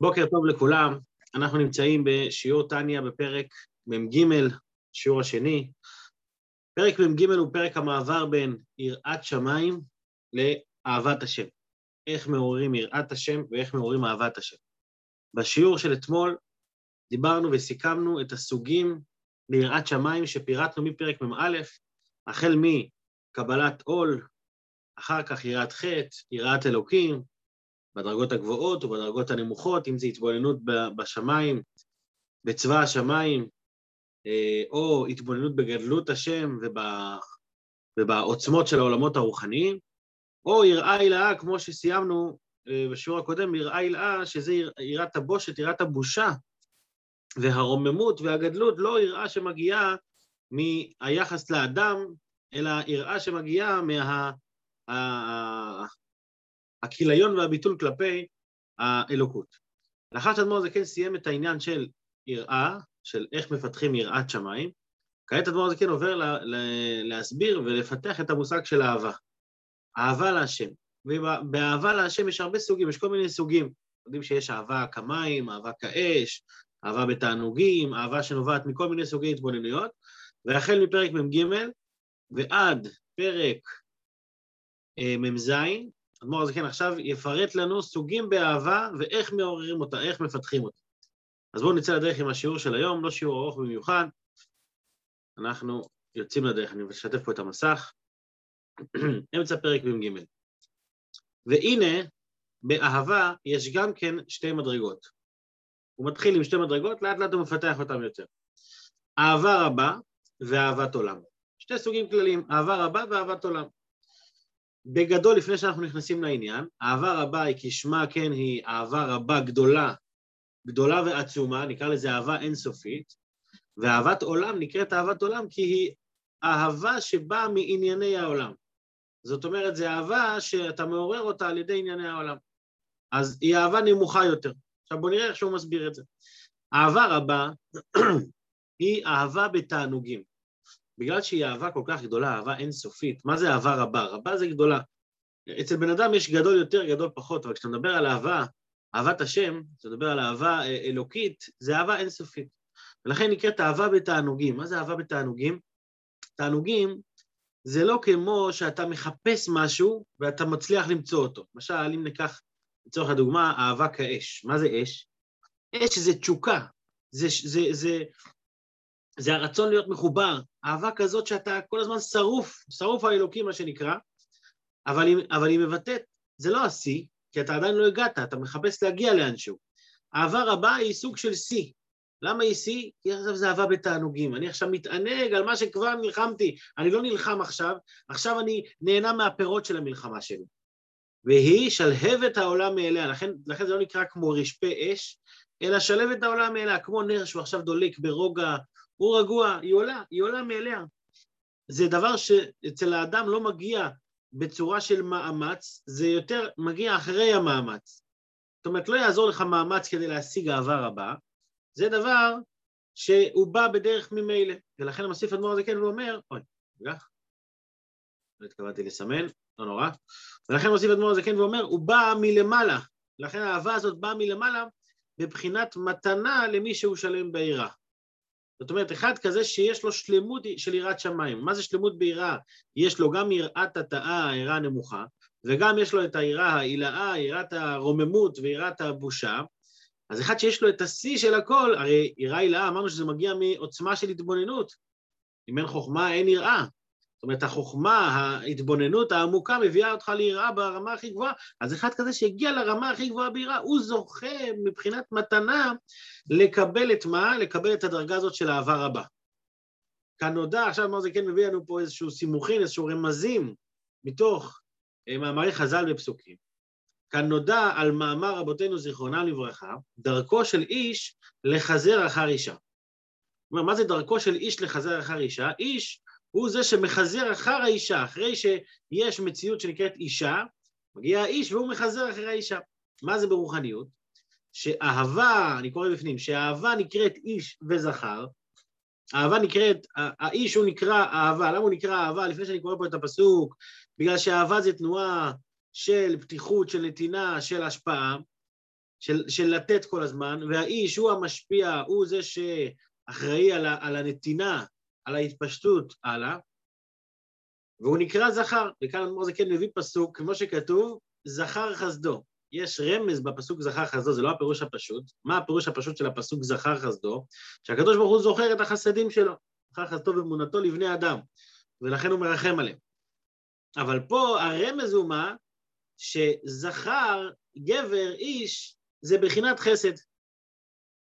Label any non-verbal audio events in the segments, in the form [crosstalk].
בוקר טוב לכולם, אנחנו נמצאים בשיעור טניה בפרק מ"ג, שיעור השני. פרק מ"ג הוא פרק המעבר בין יראת שמיים לאהבת השם. איך מעוררים יראת השם ואיך מעוררים אהבת השם. בשיעור של אתמול דיברנו וסיכמנו את הסוגים ליראת שמיים שפירטנו מפרק מ"א, החל מקבלת עול, אחר כך יראת חטא, יראת אלוקים, בדרגות הגבוהות ובדרגות הנמוכות, אם זה התבוננות בשמיים, בצבא השמיים, אה, או התבוננות בגדלות השם ובעוצמות של העולמות הרוחניים, או יראה הילאה, כמו שסיימנו אה, בשיעור הקודם, יראה הילאה, שזה יראת הבושת, יראת הבושה, והרוממות והגדלות, לא יראה שמגיעה מהיחס לאדם, אלא יראה שמגיעה מה... הכיליון והביטול כלפי האלוקות. לאחר שאדמו"ר הזקן סיים את העניין של יראה, של איך מפתחים יראת שמיים, כעת אדמו"ר הזקן עובר לה, להסביר ולפתח את המושג של אהבה. אהבה להשם. ובאהבה להשם יש הרבה סוגים, יש כל מיני סוגים. יודעים שיש אהבה כמים, אהבה כאש, אהבה בתענוגים, אהבה שנובעת מכל מיני סוגי התבוננויות, והחל מפרק מ"ג ועד פרק אה, מ"ז, אדמו"ר הזקן עכשיו יפרט לנו סוגים באהבה ואיך מעוררים אותה, איך מפתחים אותה. אז בואו נצא לדרך עם השיעור של היום, לא שיעור ארוך במיוחד. אנחנו יוצאים לדרך, אני משתף פה את המסך. [clears throat] אמצע פרק מ"ג. והנה, באהבה יש גם כן שתי מדרגות. הוא מתחיל עם שתי מדרגות, לאט לאט הוא מפתח אותן יותר. אהבה רבה ואהבת עולם. שתי סוגים כלליים, אהבה רבה ואהבת עולם. בגדול, לפני שאנחנו נכנסים לעניין, אהבה רבה היא כשמה כן היא אהבה רבה גדולה, גדולה ועצומה, נקרא לזה אהבה אינסופית, ואהבת עולם נקראת אהבת עולם כי היא אהבה שבאה מענייני העולם. זאת אומרת, זו אהבה שאתה מעורר אותה על ידי ענייני העולם. אז היא אהבה נמוכה יותר. עכשיו בואו נראה איך שהוא מסביר את זה. אהבה רבה [clears throat] היא אהבה בתענוגים. בגלל שהיא אהבה כל כך גדולה, אהבה אינסופית, מה זה אהבה רבה? רבה זה גדולה. אצל בן אדם יש גדול יותר, גדול פחות, אבל כשאתה מדבר על אהבה, אהבת השם, כשאתה מדבר על אהבה אה, אלוקית, זה אהבה אינסופית. ולכן נקראת אהבה בתענוגים. מה זה אהבה בתענוגים? תענוגים זה לא כמו שאתה מחפש משהו ואתה מצליח למצוא אותו. למשל, אם ניקח לצורך הדוגמה, אהבה כאש. מה זה אש? אש זה תשוקה, זה, זה, זה, זה הרצון להיות מחובר, אהבה כזאת שאתה כל הזמן שרוף, שרוף האלוקים מה שנקרא, אבל היא, אבל היא מבטאת, זה לא השיא, כי אתה עדיין לא הגעת, אתה מחפש להגיע לאנשהו. אהבה רבה היא סוג של שיא. למה היא שיא? כי עכשיו זה אהבה בתענוגים. אני עכשיו מתענג על מה שכבר נלחמתי. אני לא נלחם עכשיו, עכשיו אני נהנה מהפירות של המלחמה שלי. והיא שלהבת העולם מאליה, לכן, לכן זה לא נקרא כמו רשפי אש, אלא שלהבת העולם מאליה, כמו נר שהוא עכשיו דולק ברוגע הוא רגוע, היא עולה, היא עולה מאליה. זה דבר שאצל האדם לא מגיע בצורה של מאמץ, זה יותר מגיע אחרי המאמץ. זאת אומרת, לא יעזור לך מאמץ כדי להשיג אהבה רבה, זה דבר שהוא בא בדרך ממילא. ולכן המוסיף אדמו"ר הזה כן, הוא אומר, אוי, רגע, לא התכוונתי לסמן, לא נורא. ולכן מוסיף אדמו"ר הזה כן ואומר, הוא בא מלמעלה. לכן האהבה הזאת באה מלמעלה בבחינת מתנה למי שהוא שלם בעירה. זאת אומרת, אחד כזה שיש לו שלמות של יראת שמיים. מה זה שלמות ביראה? יש לו גם יראת התאה, היראה הנמוכה, וגם יש לו את היראה העילאה, יראת הרוממות ויראת הבושה. אז אחד שיש לו את השיא של הכל, הרי יראה הילאה, אמרנו שזה מגיע מעוצמה של התבוננות. אם אין חוכמה, אין יראה. זאת אומרת, החוכמה, ההתבוננות העמוקה מביאה אותך ליראה ברמה הכי גבוהה. אז אחד כזה שהגיע לרמה הכי גבוהה ביראה, הוא זוכה מבחינת מתנה לקבל את מה? לקבל את הדרגה הזאת של אהבה רבה. כאן נודע, עכשיו מה זה כן מביא לנו פה איזשהו סימוכין, איזשהו רמזים מתוך אה, מאמרי חז"ל ופסוקים. כאן נודע על מאמר רבותינו זיכרונם לברכה, דרכו של איש לחזר אחר אישה. אומרת, מה זה דרכו של איש לחזר אחר אישה? איש הוא זה שמחזר אחר האישה, אחרי שיש מציאות שנקראת אישה, מגיע האיש והוא מחזר אחרי האישה. מה זה ברוחניות? שאהבה, אני קורא בפנים, שאהבה נקראת איש וזכר, אהבה נקראת, האיש הוא נקרא אהבה, למה הוא נקרא אהבה? לפני שאני קורא פה את הפסוק, בגלל שאהבה זה תנועה של פתיחות, של נתינה, של השפעה, של, של לתת כל הזמן, והאיש הוא המשפיע, הוא זה שאחראי על, ה, על הנתינה, על ההתפשטות הלאה, והוא נקרא זכר, וכאן אדמו"ר זה כן מביא פסוק, כמו שכתוב, זכר חסדו. יש רמז בפסוק זכר חסדו, זה לא הפירוש הפשוט. מה הפירוש הפשוט של הפסוק זכר חסדו? שהקדוש ברוך הוא זוכר את החסדים שלו, זכר חסדו ואמונתו לבני אדם, ולכן הוא מרחם עליהם. אבל פה הרמז הוא מה? שזכר, גבר, איש, זה בחינת חסד.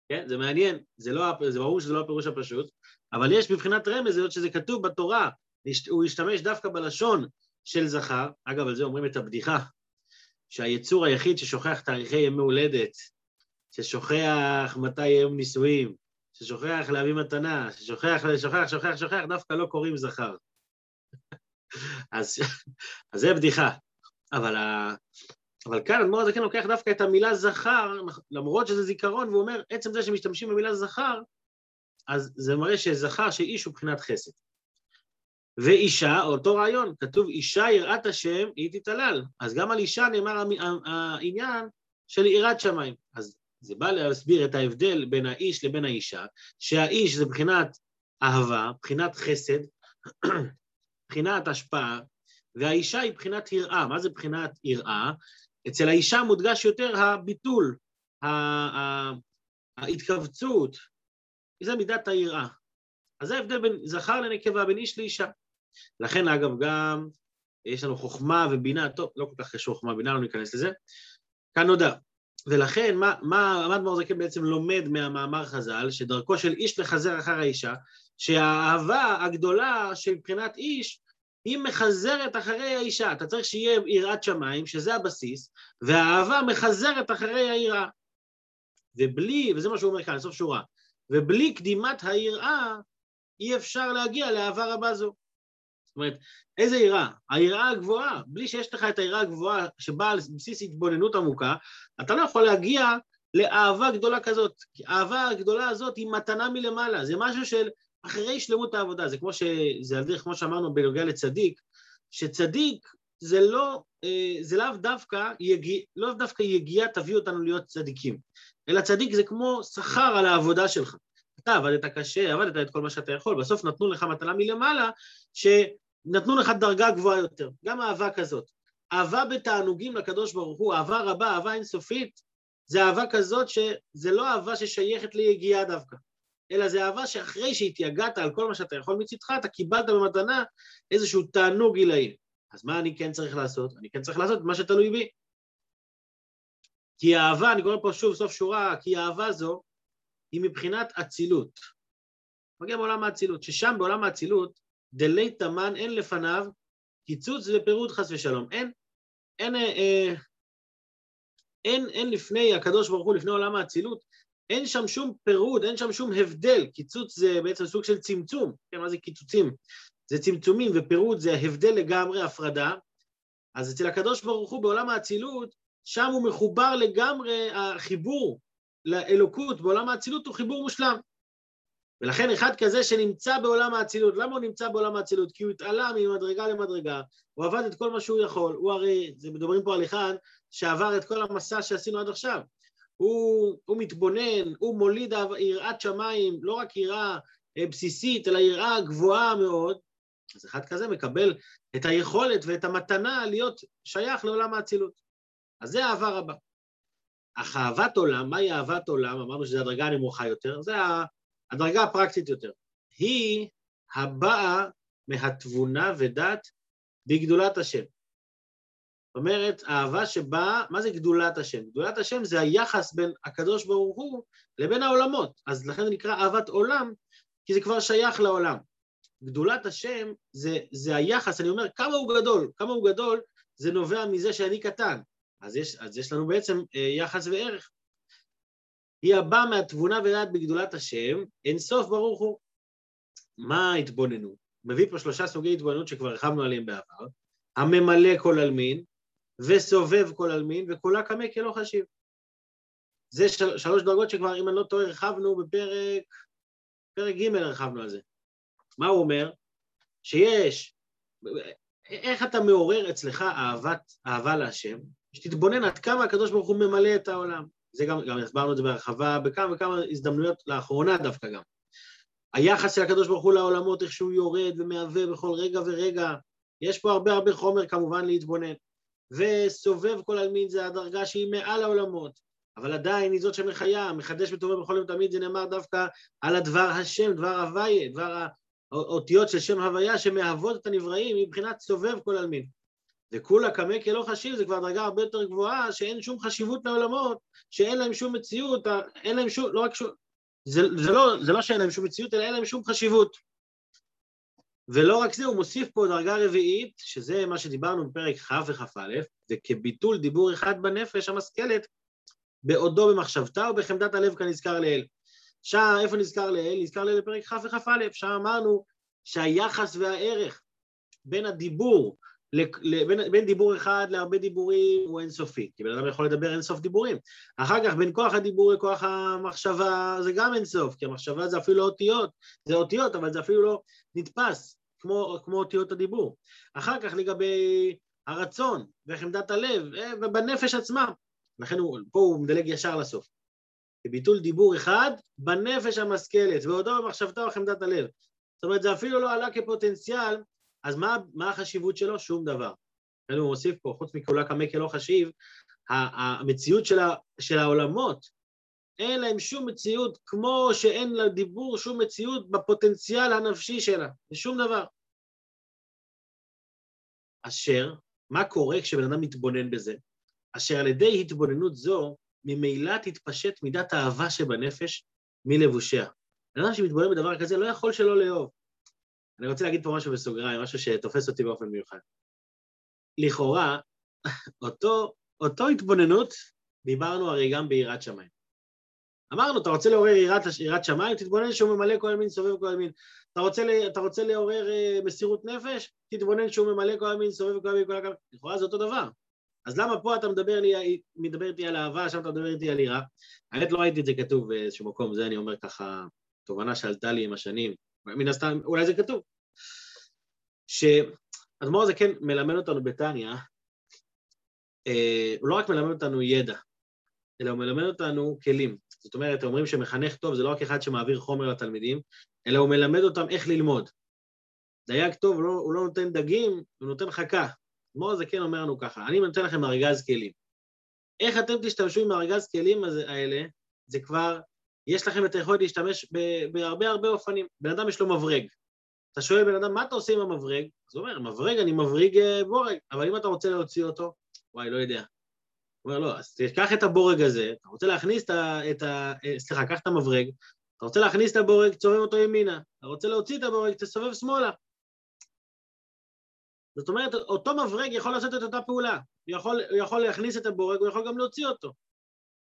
כן? זה מעניין, זה, לא, זה ברור שזה לא הפירוש הפשוט, אבל יש בבחינת רמז, זאת שזה כתוב בתורה, הוא השתמש דווקא בלשון של זכר, אגב, על זה אומרים את הבדיחה, שהיצור היחיד ששוכח תאריכי ימי הולדת, ששוכח מתי יום נישואים, ששוכח להביא מתנה, ששוכח, שוכח, שוכח, שוכח, דווקא לא קוראים זכר. [laughs] אז, אז זה בדיחה. אבל, ה... אבל כאן אדמו"ר הזקן לוקח דווקא את המילה זכר, למרות שזה זיכרון, והוא אומר, עצם זה שמשתמשים במילה זכר, אז זה מראה שזכר שאיש הוא מבחינת חסד. ואישה, אותו רעיון, כתוב אישה יראת השם, היא תתעלל. אז גם על אישה נאמר העניין של יראת שמיים. אז זה בא להסביר את ההבדל בין האיש לבין האישה, שהאיש זה מבחינת אהבה, מבחינת חסד, [clears throat] מבחינת השפעה, והאישה היא מבחינת יראה. מה זה מבחינת יראה? אצל האישה מודגש יותר הביטול, ההתכווצות, זה מידת היראה. אז זה ההבדל בין זכר לנקבה, בין איש לאישה. לכן, אגב, גם יש לנו חוכמה ובינה, טוב, לא כל כך קשור חוכמה ובינה, לא ניכנס לזה, כאן נודע. ולכן, מה, מה עמד מרזקן בעצם לומד מהמאמר חז"ל, שדרכו של איש לחזר אחר האישה, שהאהבה הגדולה שמבחינת איש, היא מחזרת אחרי האישה. אתה צריך שיהיה יראת שמיים, שזה הבסיס, והאהבה מחזרת אחרי היראה. ובלי, וזה מה שהוא אומר כאן, סוף שורה, ובלי קדימת היראה, אי אפשר להגיע לאהבה רבה זו. זאת אומרת, איזה יראה? היראה הגבוהה, בלי שיש לך את היראה הגבוהה שבאה על בסיס התבוננות עמוקה, אתה לא יכול להגיע לאהבה גדולה כזאת. כי האהבה הגדולה הזאת היא מתנה מלמעלה, זה משהו של אחרי שלמות העבודה, זה כמו, ש... זה על דרך כמו שאמרנו בנוגע לצדיק, שצדיק זה לא, אה, זה לאו דווקא, יגיע, לא דווקא יגיעה תביא אותנו להיות צדיקים, אלא צדיק זה כמו שכר על העבודה שלך. אתה עבדת קשה, עבדת את כל מה שאתה יכול, בסוף נתנו לך מתנה מלמעלה, שנתנו לך דרגה גבוהה יותר, גם אהבה כזאת. אהבה בתענוגים לקדוש ברוך הוא, אהבה רבה, אהבה אינסופית, זה אהבה כזאת שזה לא אהבה ששייכת ליגיעה דווקא, אלא זה אהבה שאחרי שהתייגעת על כל מה שאתה יכול מצדך, אתה קיבלת במתנה איזשהו תענוג עילאי. אז מה אני כן צריך לעשות? אני כן צריך לעשות מה שתלוי בי. כי האהבה, אני קורא פה שוב סוף שורה, כי האהבה זו היא מבחינת אצילות. מגיע מעולם האצילות, ששם בעולם האצילות, דלי תמן אין לפניו קיצוץ ופירוד חס ושלום. אין, אין, אה, אין, אין לפני הקדוש ברוך הוא, לפני עולם האצילות, אין שם שום פירוד, אין שם שום הבדל. קיצוץ זה בעצם סוג של צמצום. כן, מה זה קיצוצים? זה צמצומים, ופירוד זה הבדל לגמרי, הפרדה. אז אצל הקדוש ברוך הוא בעולם האצילות, שם הוא מחובר לגמרי, החיבור לאלוקות בעולם האצילות הוא חיבור מושלם. ולכן אחד כזה שנמצא בעולם האצילות, למה הוא נמצא בעולם האצילות? כי הוא התעלה ממדרגה למדרגה, הוא עבד את כל מה שהוא יכול, הוא הרי, זה מדברים פה על אחד שעבר את כל המסע שעשינו עד עכשיו. הוא, הוא מתבונן, הוא מוליד יראת שמיים, לא רק יראה אה, בסיסית, אלא יראה גבוהה מאוד, אז אחד כזה מקבל את היכולת ואת המתנה להיות שייך לעולם האצילות. אז זה אהבה רבה. אך אהבת עולם, מהי אהבת עולם? אמרנו שזו הדרגה הנמוכה יותר, זה הדרגה הפרקטית יותר. היא הבאה מהתבונה ודת בגדולת השם. זאת אומרת, אהבה שבאה, מה זה גדולת השם? גדולת השם זה היחס בין הקדוש ברוך הוא לבין העולמות. אז לכן זה נקרא אהבת עולם, כי זה כבר שייך לעולם. גדולת השם זה, זה היחס, אני אומר, כמה הוא גדול, כמה הוא גדול, זה נובע מזה שאני קטן. אז יש, אז יש לנו בעצם אה, יחס וערך. היא הבאה מהתבונה ודעת בגדולת השם, אין סוף ברוך הוא. מה ההתבוננות? מביא פה שלושה סוגי התבוננות שכבר הרחבנו עליהם בעבר, הממלא כל עלמין, וסובב כל עלמין, וכולה קמה כלא חשיב. זה של, שלוש דרגות שכבר, אם אני לא טועה, הרחבנו בפרק, פרק ג' הרחבנו על זה. מה הוא אומר? שיש, איך אתה מעורר אצלך אהבת, אהבה להשם, שתתבונן עד כמה הקדוש ברוך הוא ממלא את העולם. זה גם, גם הסברנו את זה בהרחבה בכמה וכמה הזדמנויות לאחרונה דווקא גם. היחס של הקדוש ברוך הוא לעולמות, איך שהוא יורד ומהווה בכל רגע ורגע, יש פה הרבה הרבה חומר כמובן להתבונן. וסובב כל עלמין זה הדרגה שהיא מעל העולמות, אבל עדיין היא זאת שמחיה, מחדש וטובה בכל יום תמיד, זה נאמר דווקא על הדבר השם, דבר הוויה, דבר האותיות של שם הוויה שמהוות את הנבראים, מבחינת סובב כל עלמין. וכולה קמא כלא חשיב זה כבר דרגה הרבה יותר גבוהה, שאין שום חשיבות לעולמות, שאין להם שום מציאות, אין להם שום, לא רק שום, זה, זה, לא, זה לא שאין להם שום מציאות, אלא אין להם שום חשיבות. ולא רק זה, הוא מוסיף פה דרגה רביעית, שזה מה שדיברנו בפרק כ' וכ"א, זה כביטול דיבור אחד בנפש המשכלת, בעודו במחשבתה ובחמדת הלב כנזכר לאל. שם, איפה נזכר לאל? נזכר לאל בפרק כ' וכ"א, שם אמרנו שהיחס והערך בין הדיבור בין, בין דיבור אחד להרבה דיבורים הוא אינסופי, כי בן אדם יכול לדבר אינסוף דיבורים. אחר כך בין כוח הדיבור לכוח המחשבה זה גם אינסוף, כי המחשבה זה אפילו לא אותיות, זה אותיות, אבל זה אפילו לא נתפס כמו, כמו אותיות הדיבור. אחר כך לגבי הרצון וחמדת הלב אה, ובנפש עצמה, לכן הוא, פה הוא מדלג ישר לסוף. ביטול דיבור אחד בנפש המשכלת, ועודו במחשבתה וחמדת הלב. זאת אומרת, זה אפילו לא עלה כפוטנציאל אז מה, מה החשיבות שלו? שום דבר. הוא מוסיף פה, חוץ מכולה קמא כלא חשיב, המציאות של, ה, של העולמות, אין להם שום מציאות כמו שאין לדיבור שום מציאות בפוטנציאל הנפשי שלה, זה שום דבר. אשר, מה קורה כשבן אדם מתבונן בזה? אשר על ידי התבוננות זו, ממילא תתפשט מידת האהבה שבנפש מלבושיה. בן אדם שמתבונן בדבר כזה לא יכול שלא לאהוב. אני רוצה להגיד פה משהו בסוגריים, משהו שתופס אותי באופן מיוחד. לכאורה, אותו, אותו התבוננות, דיברנו הרי גם ביראת שמיים. אמרנו, אתה רוצה לעורר יראת, יראת שמיים, תתבונן שהוא ממלא כל ימין, סובב כל ימין. אתה רוצה, אתה רוצה לעורר uh, מסירות נפש, תתבונן שהוא ממלא כל ימין, סובב כל ימין, כל ימין. לכאורה זה אותו דבר. אז למה פה אתה מדבר, לי, מדבר איתי על אהבה, שם אתה מדבר איתי על יראה? האמת לא ראיתי את זה כתוב באיזשהו מקום, זה אני אומר ככה, תובנה שעלתה לי עם השנים. מן הסתם, אולי זה כתוב. שאדמו"ר הזה כן מלמד אותנו בתניא, אה, הוא לא רק מלמד אותנו ידע, אלא הוא מלמד אותנו כלים. זאת אומרת, אומרים שמחנך טוב זה לא רק אחד שמעביר חומר לתלמידים, אלא הוא מלמד אותם איך ללמוד. דייג טוב, הוא לא, הוא לא נותן דגים, הוא נותן חכה. אדמו"ר הזה כן אומר לנו ככה, אני נותן לכם ארגז כלים. איך אתם תשתמשו עם ארגז כלים האלה, זה כבר, יש לכם את היכולת להשתמש בהרבה הרבה אופנים. בן אדם יש לו מברג, אתה שואל בן אדם, מה אתה עושה עם המברג? אז הוא אומר, מברג, אני מבריג אה, בורג, אבל אם אתה רוצה להוציא אותו, וואי, לא יודע. הוא אומר, לא, אז תיקח את הבורג הזה, אתה רוצה להכניס את ה... אה, סליחה, קח את המברג, אתה רוצה להכניס את הבורג, תסובב אותו ימינה. אתה רוצה להוציא את הבורג, תסובב שמאלה. זאת אומרת, אותו מברג יכול לעשות את אותה פעולה. הוא יכול, הוא יכול להכניס את הבורג, הוא יכול גם להוציא אותו.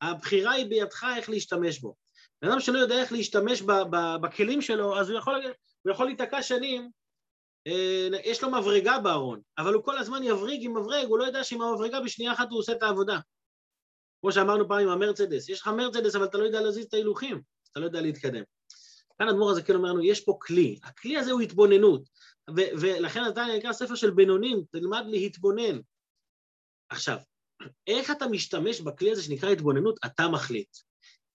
הבחירה היא בידך איך להשתמש בו. בן אדם שלא יודע איך להשתמש בכלים שלו, אז הוא יכול, הוא יכול להיתקע שנים, אה, יש לו מברגה בארון, אבל הוא כל הזמן יבריג עם מברג, הוא לא יודע שעם המברגה בשנייה אחת הוא עושה את העבודה. כמו שאמרנו פעם עם המרצדס, יש לך מרצדס אבל אתה לא יודע להזיז את ההילוכים, אתה לא יודע להתקדם. כאן אדמו"ר הזה כן אומר לנו, יש פה כלי, הכלי הזה הוא התבוננות, ו- ולכן אתה נקרא ספר של בינונים, תלמד להתבונן. עכשיו, איך אתה משתמש בכלי הזה שנקרא התבוננות, אתה מחליט.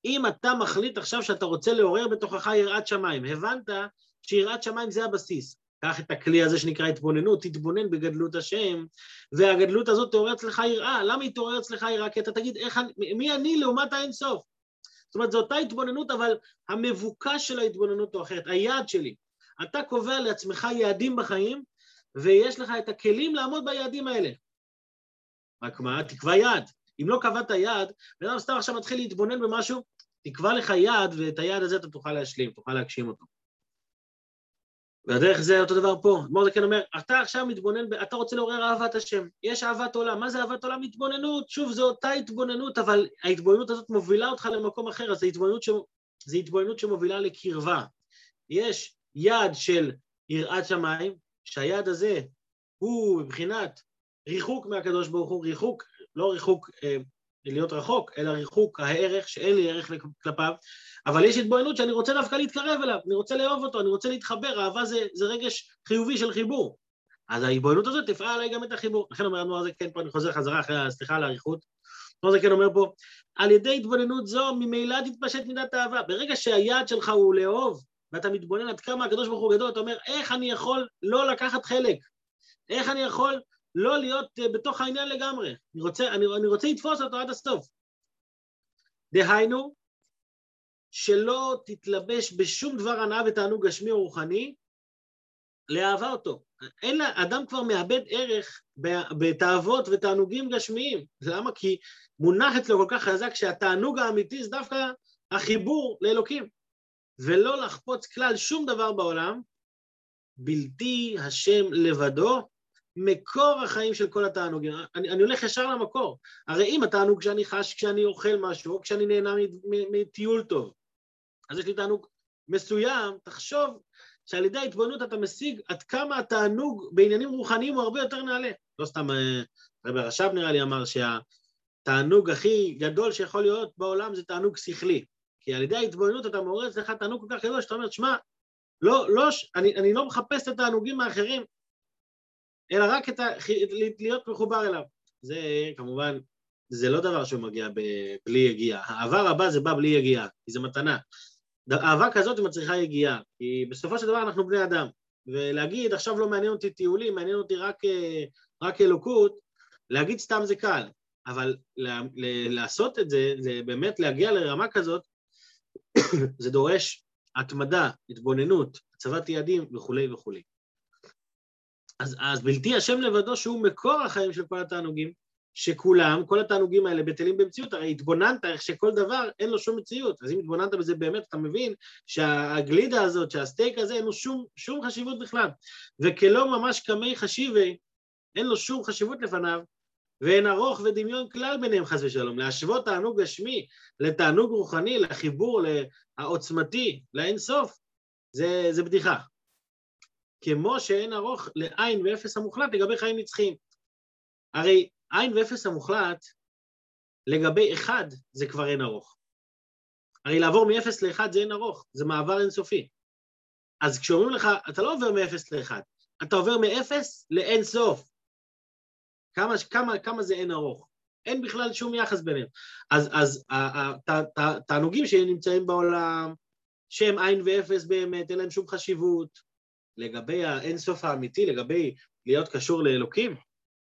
אם אתה מחליט עכשיו שאתה רוצה לעורר בתוכך יראת שמיים, הבנת שיראת שמיים זה הבסיס. קח את הכלי הזה שנקרא התבוננות, תתבונן בגדלות השם, והגדלות הזאת תעורר אצלך יראה. למה היא תעורר אצלך יראה? כי אתה תגיד, איך, מי אני לעומת האינסוף? זאת אומרת, זו אותה התבוננות, אבל המבוקש של ההתבוננות הוא אחרת, היעד שלי. אתה קובע לעצמך יעדים בחיים, ויש לך את הכלים לעמוד ביעדים האלה. רק מה? תקבע יעד. אם לא קבעת יעד, בן אדם סתם עכשיו מתחיל להתבונן במשהו, תקבע לך יעד, ואת היעד הזה אתה תוכל להשלים, תוכל להגשים אותו. והדרך זה אותו דבר פה. מורדכן אומר, אתה עכשיו מתבונן, אתה רוצה לעורר אהבת השם. יש אהבת עולם. מה זה אהבת עולם? התבוננות. שוב, זו אותה התבוננות, אבל ההתבוננות הזאת מובילה אותך למקום אחר, אז זו התבוננות, ש... זו התבוננות שמובילה לקרבה. יש יד של יראת שמיים, שהיד הזה הוא מבחינת ריחוק מהקדוש ברוך הוא, ריחוק, לא ריחוק אה, להיות רחוק, אלא ריחוק הערך, שאין לי ערך כלפיו, אבל יש התבוננות שאני רוצה דווקא להתקרב אליו, אני רוצה לאהוב אותו, אני רוצה להתחבר, אהבה זה, זה רגש חיובי של חיבור. אז ההתבוננות הזאת תפעל עליי גם את החיבור. לכן אומר לנו זה, כן, פה אני חוזר חזרה אחרי, סליחה על האריכות, זה כן אומר פה, על ידי התבוננות זו ממילא תתפשט מידת האהבה. ברגע שהיעד שלך הוא לאהוב, ואתה מתבונן עד כמה הקדוש ברוך הוא גדול, אתה אומר, איך אני יכול לא לקחת חלק? איך אני יכול לא להיות uh, בתוך העניין לגמרי? אני רוצה, אני, אני רוצה לתפוס אותו עד הסוף. דהיינו, שלא תתלבש בשום דבר הנאה ותענוג גשמי או רוחני, לאהבה אותו. אין אדם כבר מאבד ערך בתאוות ותענוגים גשמיים. למה? כי מונח אצלו כל כך חזק שהתענוג האמיתי זה דווקא החיבור לאלוקים. ולא לחפוץ כלל שום דבר בעולם, בלתי השם לבדו, מקור החיים של כל התענוגים. אני, אני הולך ישר למקור. הרי אם התענוג שאני חש כשאני אוכל משהו, או כשאני נהנה מטיול טוב, אז יש לי תענוג מסוים, תחשוב שעל ידי ההתבוננות אתה משיג עד כמה התענוג בעניינים רוחניים הוא הרבה יותר נעלה. לא סתם אה, רבי רש"ב נראה לי אמר שהתענוג הכי גדול שיכול להיות בעולם זה תענוג שכלי. כי על ידי ההתבוננות אתה מעורר אצלך תענוג כל כך גדול שאתה אומר, שמע, לא, לא, אני, אני לא מחפש את התענוגים האחרים, אלא רק את ה, להיות מחובר אליו. זה כמובן, זה לא דבר שמגיע בלי יגיעה. האהבה רבה זה בא בלי יגיעה, כי זה מתנה. אהבה כזאת מצריכה יגיעה, כי בסופו של דבר אנחנו בני אדם, ולהגיד עכשיו לא מעניין אותי טיולים, מעניין אותי רק, רק אלוקות, להגיד סתם זה קל, אבל לעשות את זה, זה באמת להגיע לרמה כזאת, [coughs] זה דורש התמדה, התבוננות, הצבת יעדים וכולי וכולי. אז, אז בלתי השם לבדו שהוא מקור החיים של כל התענוגים, שכולם, כל התענוגים האלה בטלים במציאות, הרי התבוננת איך שכל דבר אין לו שום מציאות, אז אם התבוננת בזה באמת, אתה מבין שהגלידה הזאת, שהסטייק הזה, אין לו שום, שום חשיבות בכלל. וכלא ממש קמי חשיבי, אין לו שום חשיבות לפניו, ואין ארוך ודמיון כלל ביניהם חס ושלום. להשוות תענוג גשמי לתענוג רוחני, לחיבור העוצמתי, לאין סוף, זה, זה בדיחה. כמו שאין ארוך לעין ואפס המוחלט לגבי חיים נצחיים. הרי עין ואפס המוחלט, לגבי אחד זה כבר אין ארוך. הרי לעבור מאפס לאחד זה אין ארוך, זה מעבר אינסופי. אז כשאומרים לך, אתה לא עובר מאפס לאחד, אתה עובר מאפס לאין סוף. כמה, כמה, כמה זה אין ארוך? אין בכלל שום יחס ביניהם. אז התענוגים שנמצאים בעולם, שהם עין ואפס באמת, אין להם שום חשיבות. לגבי האין סוף האמיתי, לגבי להיות קשור לאלוקים,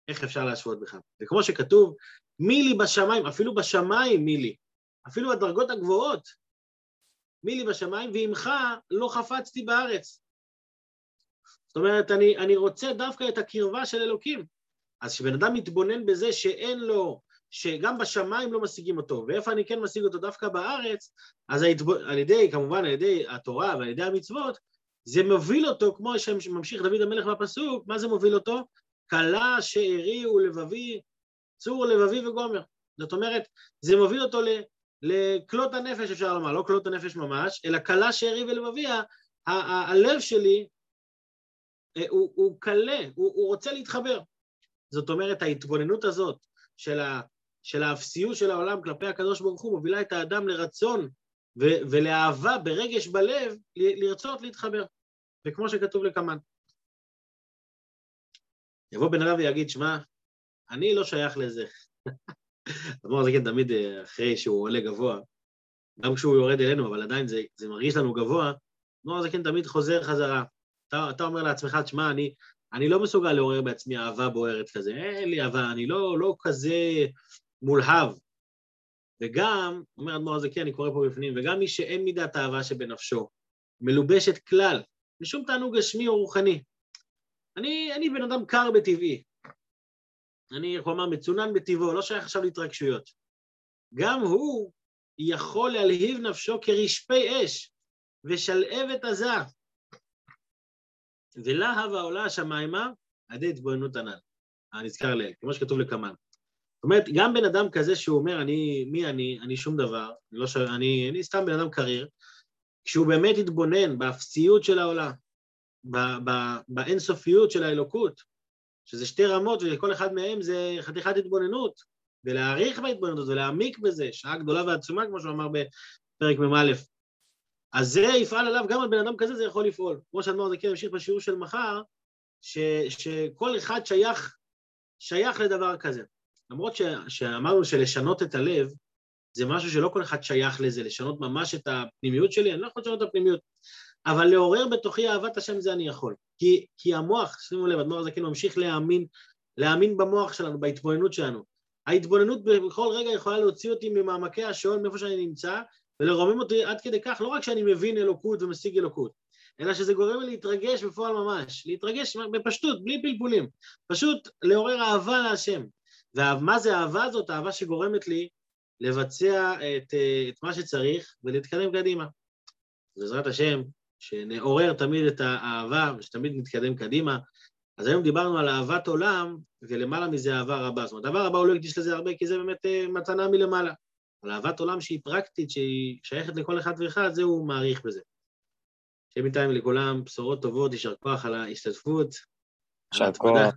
איך אפשר להשוות בכלל? וכמו שכתוב, מי לי בשמיים, אפילו בשמיים מי לי, אפילו בדרגות הגבוהות, מי לי בשמיים, ועמך לא חפצתי בארץ. זאת אומרת, אני, אני רוצה דווקא את הקרבה של אלוקים. אז כשבן אדם מתבונן בזה שאין לו, שגם בשמיים לא משיגים אותו, ואיפה אני כן משיג אותו דווקא בארץ, אז ההתב... על ידי, כמובן על ידי התורה ועל ידי המצוות, זה מוביל אותו, כמו שממשיך דוד המלך בפסוק, מה זה מוביל אותו? כלה שארי ולבבי, צור לבבי וגומר. זאת אומרת, זה מוביל אותו לכלות הנפש, אפשר לומר, לא כלות הנפש ממש, אלא כלה שארי ולבבי, הלב שלי אה, הוא כלה, הוא, הוא רוצה להתחבר. זאת אומרת, ההתבוננות הזאת של, של האפסיות של העולם כלפי הקדוש ברוך הוא מובילה את האדם לרצון ו- ולאהבה ברגש בלב לרצות להתחבר. וכמו שכתוב לקמן. יבוא בן אדם ויגיד, שמע, אני לא שייך לזה. [laughs] אדמו"ר זה כן תמיד אה, אחרי שהוא עולה גבוה, גם כשהוא יורד אלינו, אבל עדיין זה, זה מרגיש לנו גבוה, אדמו"ר זה כן תמיד חוזר חזרה. אתה, אתה אומר לעצמך, תשמע, אני, אני לא מסוגל לעורר בעצמי אהבה בוערת כזה, אין לי אהבה, אני לא, לא כזה מולהב. וגם, אומר אדמו"ר הזה, כן, אני קורא פה בפנים, וגם מי שאין מידת אהבה שבנפשו, מלובשת כלל, משום תענוג גשמי או רוחני. אני, אני בן אדם קר בטבעי. אני, איך הוא אמר, מצונן בטבעו, לא שייך עכשיו להתרגשויות. גם הוא יכול להלהיב נפשו כרשפי אש, ושלהבת עזה. ולהב העולה השמיימה, על ידי התבוננות הנ"ל, הנזכר לאל, כמו שכתוב לקמן. זאת אומרת, גם בן אדם כזה שהוא אומר, אני, מי אני, אני שום דבר, אני, לא ש... אני, אני סתם בן אדם קריר, כשהוא באמת יתבונן באפסיות של העולם, באינסופיות של האלוקות, שזה שתי רמות וכל אחד מהם זה חתיכת התבוננות, ולהעריך בהתבוננות ולהעמיק בזה, שעה גדולה ועצומה, כמו שהוא אמר בפרק מ"א. אז זה יפעל עליו, גם על בן אדם כזה זה יכול לפעול. כמו שאדמור זקן ימשיך בשיעור של מחר, ש, שכל אחד שייך, שייך לדבר כזה. למרות ש, שאמרנו שלשנות את הלב, זה משהו שלא כל אחד שייך לזה, לשנות ממש את הפנימיות שלי, אני לא יכול לשנות את הפנימיות. אבל לעורר בתוכי אהבת השם זה אני יכול. כי, כי המוח, שימו לב, אדמו"ר הזקן ממשיך להאמין, להאמין במוח שלנו, בהתבוננות שלנו. ההתבוננות בכל רגע יכולה להוציא אותי ממעמקי השאול, מאיפה שאני נמצא, ולרומם אותי עד כדי כך, לא רק שאני מבין אלוקות ומשיג אלוקות, אלא שזה גורם לי להתרגש בפועל ממש, להתרגש בפשטות, בלי פלפולים, פשוט לעורר אהבה להשם. ומה זה האהבה הזאת? אהבה שגורמת לי לבצע את, את מה שצריך ולהתקדם קדימה. בעזרת השם, שנעורר תמיד את האהבה ושתמיד נתקדם קדימה. אז היום דיברנו על אהבת עולם, ולמעלה מזה אהבה רבה. זאת אומרת, אהבה רבה הוא לא הקדיש לזה הרבה, כי זה באמת אה, מתנה מלמעלה. אבל אהבת עולם שהיא פרקטית, שהיא שייכת לכל אחד ואחד, זה הוא מעריך בזה. שיהיה בינתיים לכולם בשורות טובות, יישר כוח על ההשתתפות. יישר כוח.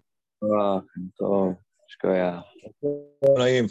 טוב, שכוייח. נעים.